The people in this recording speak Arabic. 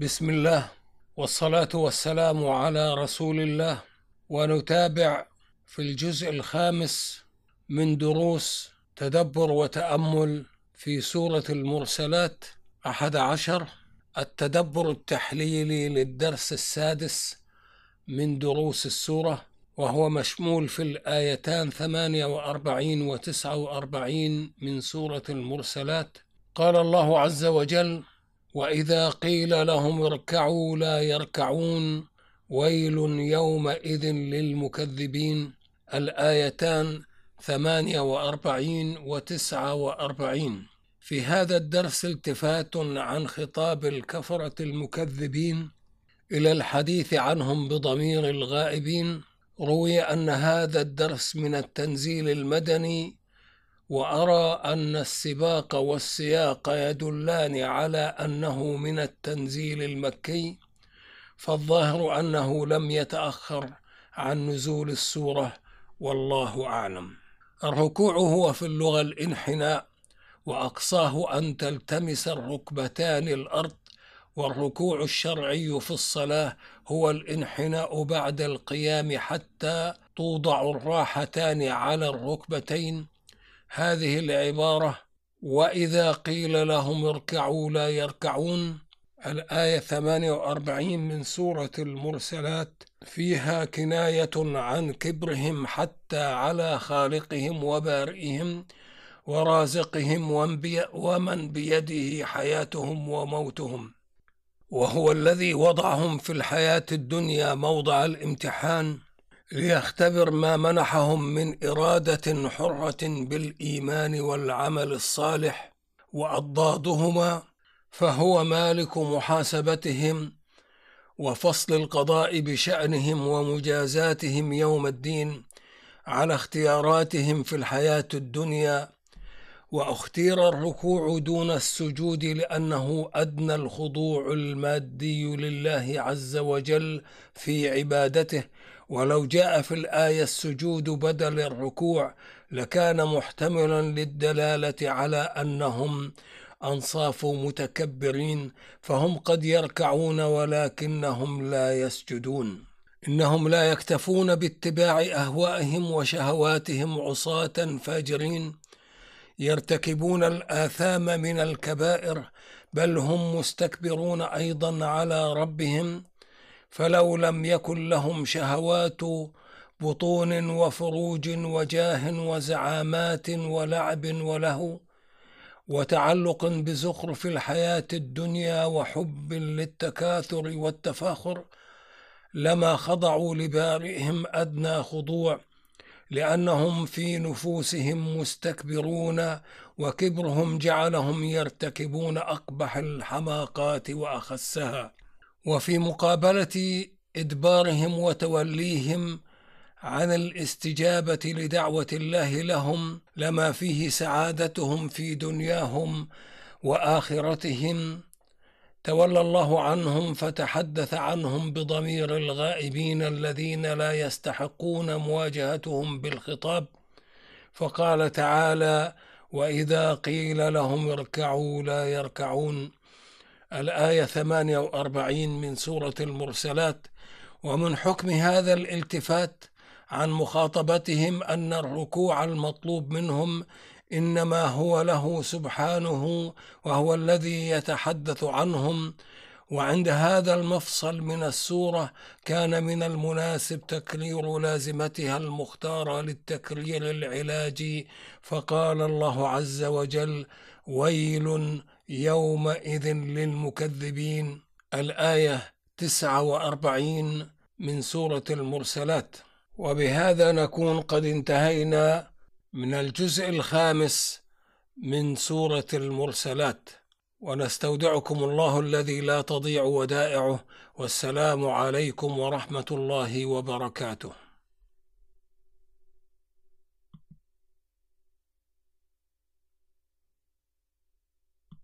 بسم الله والصلاة والسلام على رسول الله ونتابع في الجزء الخامس من دروس تدبر وتأمل في سورة المرسلات أحد عشر التدبر التحليلي للدرس السادس من دروس السورة وهو مشمول في الآيتان ثمانية وأربعين وتسعة وأربعين من سورة المرسلات. قال الله عز وجل وإذا قيل لهم اركعوا لا يركعون ويل يومئذ للمكذبين. الآيتان ثمانية وأربعين وتسعة وأربعين. في هذا الدرس التفات عن خطاب الكفرة المكذبين إلى الحديث عنهم بضمير الغائبين. روي أن هذا الدرس من التنزيل المدني وأرى أن السباق والسياق يدلان على أنه من التنزيل المكي فالظاهر أنه لم يتأخر عن نزول السورة والله أعلم. الركوع هو في اللغة الإنحناء وأقصاه أن تلتمس الركبتان الأرض والركوع الشرعي في الصلاة هو الإنحناء بعد القيام حتى توضع الراحتان على الركبتين هذه العبارة وإذا قيل لهم اركعوا لا يركعون الآية 48 من سورة المرسلات فيها كناية عن كبرهم حتى على خالقهم وبارئهم ورازقهم ومن بيده حياتهم وموتهم. وهو الذي وضعهم في الحياة الدنيا موضع الامتحان ليختبر ما منحهم من إرادة حرة بالإيمان والعمل الصالح وأضدادهما فهو مالك محاسبتهم وفصل القضاء بشأنهم ومجازاتهم يوم الدين على اختياراتهم في الحياة الدنيا وأختير الركوع دون السجود لأنه أدنى الخضوع المادي لله عز وجل في عبادته ولو جاء في الآية السجود بدل الركوع لكان محتملا للدلالة على أنهم أنصاف متكبرين فهم قد يركعون ولكنهم لا يسجدون. إنهم لا يكتفون باتباع أهوائهم وشهواتهم عصاة فاجرين يرتكبون الآثام من الكبائر بل هم مستكبرون أيضا على ربهم فلو لم يكن لهم شهوات بطون وفروج وجاه وزعامات ولعب وله وتعلق بزخرف الحياة الدنيا وحب للتكاثر والتفاخر لما خضعوا لبارئهم أدنى خضوع لأنهم في نفوسهم مستكبرون وكبرهم جعلهم يرتكبون أقبح الحماقات وأخسها. وفي مقابلة إدبارهم وتوليهم عن الاستجابة لدعوة الله لهم لما فيه سعادتهم في دنياهم وآخرتهم تولى الله عنهم فتحدث عنهم بضمير الغائبين الذين لا يستحقون مواجهتهم بالخطاب. فقال تعالى وإذا قيل لهم اركعوا لا يركعون الآية 48 من سورة المرسلات ومن حكم هذا الالتفات عن مخاطبتهم أن الركوع المطلوب منهم إنما هو له سبحانه وهو الذي يتحدث عنهم. وعند هذا المفصل من السورة كان من المناسب تكرير لازمتها المختارة للتكرير العلاجي فقال الله عز وجل ويل يومئذ للمكذبين الآية تسعة وأربعين من سورة المرسلات. وبهذا نكون قد انتهينا من الجزء الخامس من سورة المرسلات. ونستودعكم الله الذي لا تضيع ودائعه. والسلام عليكم ورحمة الله وبركاته.